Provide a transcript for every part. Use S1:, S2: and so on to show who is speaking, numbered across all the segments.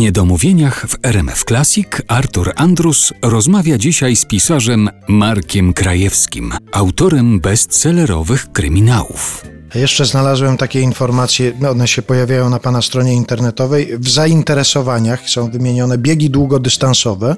S1: niedomówieniach w RMF Classic Artur Andrus rozmawia dzisiaj z pisarzem Markiem Krajewskim, autorem bestsellerowych kryminałów.
S2: Jeszcze znalazłem takie informacje, no one się pojawiają na Pana stronie internetowej. W zainteresowaniach są wymienione biegi długodystansowe.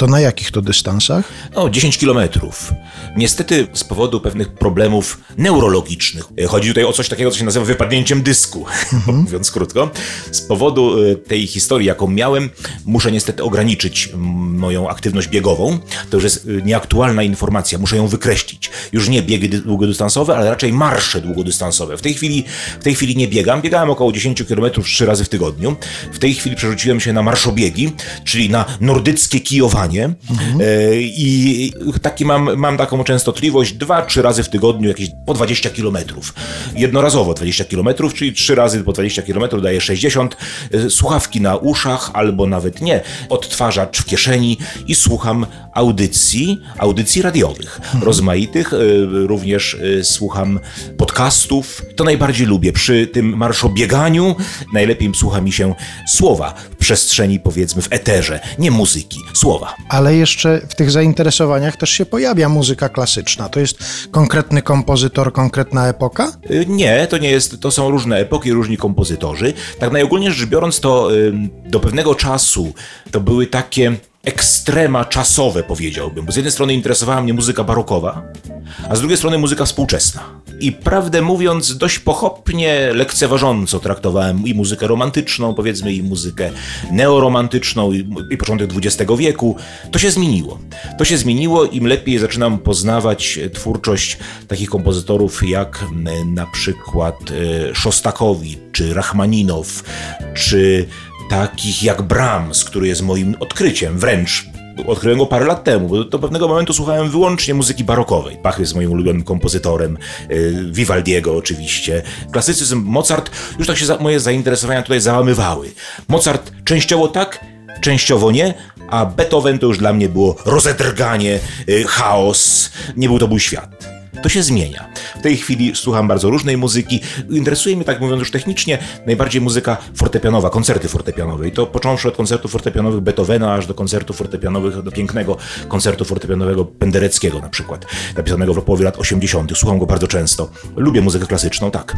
S2: To na jakich to dystansach?
S3: No, 10 kilometrów. Niestety z powodu pewnych problemów neurologicznych, e, chodzi tutaj o coś takiego, co się nazywa wypadnięciem dysku, mówiąc krótko. Z powodu e, tej historii, jaką miałem, muszę niestety ograniczyć moją aktywność biegową. To już jest e, nieaktualna informacja, muszę ją wykreślić. Już nie biegi dy- długodystansowe, ale raczej marsze długodystansowe. W tej chwili, w tej chwili nie biegam, biegałem około 10 kilometrów trzy razy w tygodniu. W tej chwili przerzuciłem się na marszobiegi, czyli na nordyckie kijowanie. E, I taki mam, mam taką częstotliwość dwa, trzy razy w tygodniu, jakieś po 20 kilometrów. Jednorazowo 20 kilometrów, czyli trzy razy po 20 kilometrów daje 60. E, Słuchawki na uszach, albo nawet nie. Odtwarzacz w kieszeni i słucham audycji, audycji radiowych, rozmaitych. e, Również e, słucham podcastów. To najbardziej lubię. Przy tym marszobieganiu najlepiej słucha mi się słowa przestrzeni, powiedzmy, w eterze, nie muzyki, słowa.
S2: Ale jeszcze w tych zainteresowaniach też się pojawia muzyka klasyczna. To jest konkretny kompozytor, konkretna epoka?
S3: Y, Nie, to nie jest, to są różne epoki, różni kompozytorzy. Tak najogólniej rzecz biorąc, to do pewnego czasu to były takie ekstrema czasowe, powiedziałbym. Bo z jednej strony interesowała mnie muzyka barokowa, a z drugiej strony muzyka współczesna. I prawdę mówiąc, dość pochopnie, lekceważąco traktowałem i muzykę romantyczną, powiedzmy, i muzykę neoromantyczną, i, i początek XX wieku. To się zmieniło. To się zmieniło, im lepiej zaczynam poznawać e, twórczość takich kompozytorów jak m, na przykład e, Szostakowi, czy Rachmaninow, czy takich jak Brahms, który jest moim odkryciem, wręcz odkryłem go parę lat temu, bo do pewnego momentu słuchałem wyłącznie muzyki barokowej. Bach jest moim ulubionym kompozytorem, y, Vivaldiego oczywiście. Klasycyzm, Mozart, już tak się za, moje zainteresowania tutaj załamywały. Mozart częściowo tak, częściowo nie, a Beethoven to już dla mnie było rozedrganie, y, chaos, nie był to mój świat. To się zmienia. W tej chwili słucham bardzo różnej muzyki. Interesuje mnie, tak mówiąc już technicznie, najbardziej muzyka fortepianowa, koncerty fortepianowe. I to począwszy od koncertów fortepianowych Beethovena, aż do koncertów fortepianowych, do pięknego koncertu fortepianowego Pendereckiego na przykład, napisanego w połowie lat 80. Słucham go bardzo często. Lubię muzykę klasyczną, tak.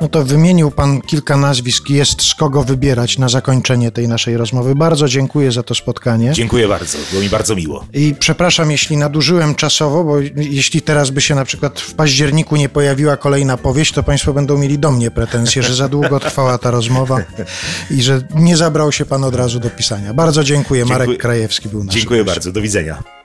S2: No to wymienił Pan kilka nazwisk, jest z kogo wybierać na zakończenie tej naszej rozmowy. Bardzo dziękuję za to spotkanie.
S3: Dziękuję bardzo, było mi bardzo miło.
S2: I przepraszam, jeśli nadużyłem czasowo, bo jeśli teraz by się na przykład w październiku nie pojawiła kolejna powieść, to Państwo będą mieli do mnie pretensje, że za długo trwała ta rozmowa i że nie zabrał się Pan od razu do pisania. Bardzo dziękuję. Marek
S3: Dziękuję.
S2: Krajewski był naszym
S3: Dziękuję bardzo, do widzenia.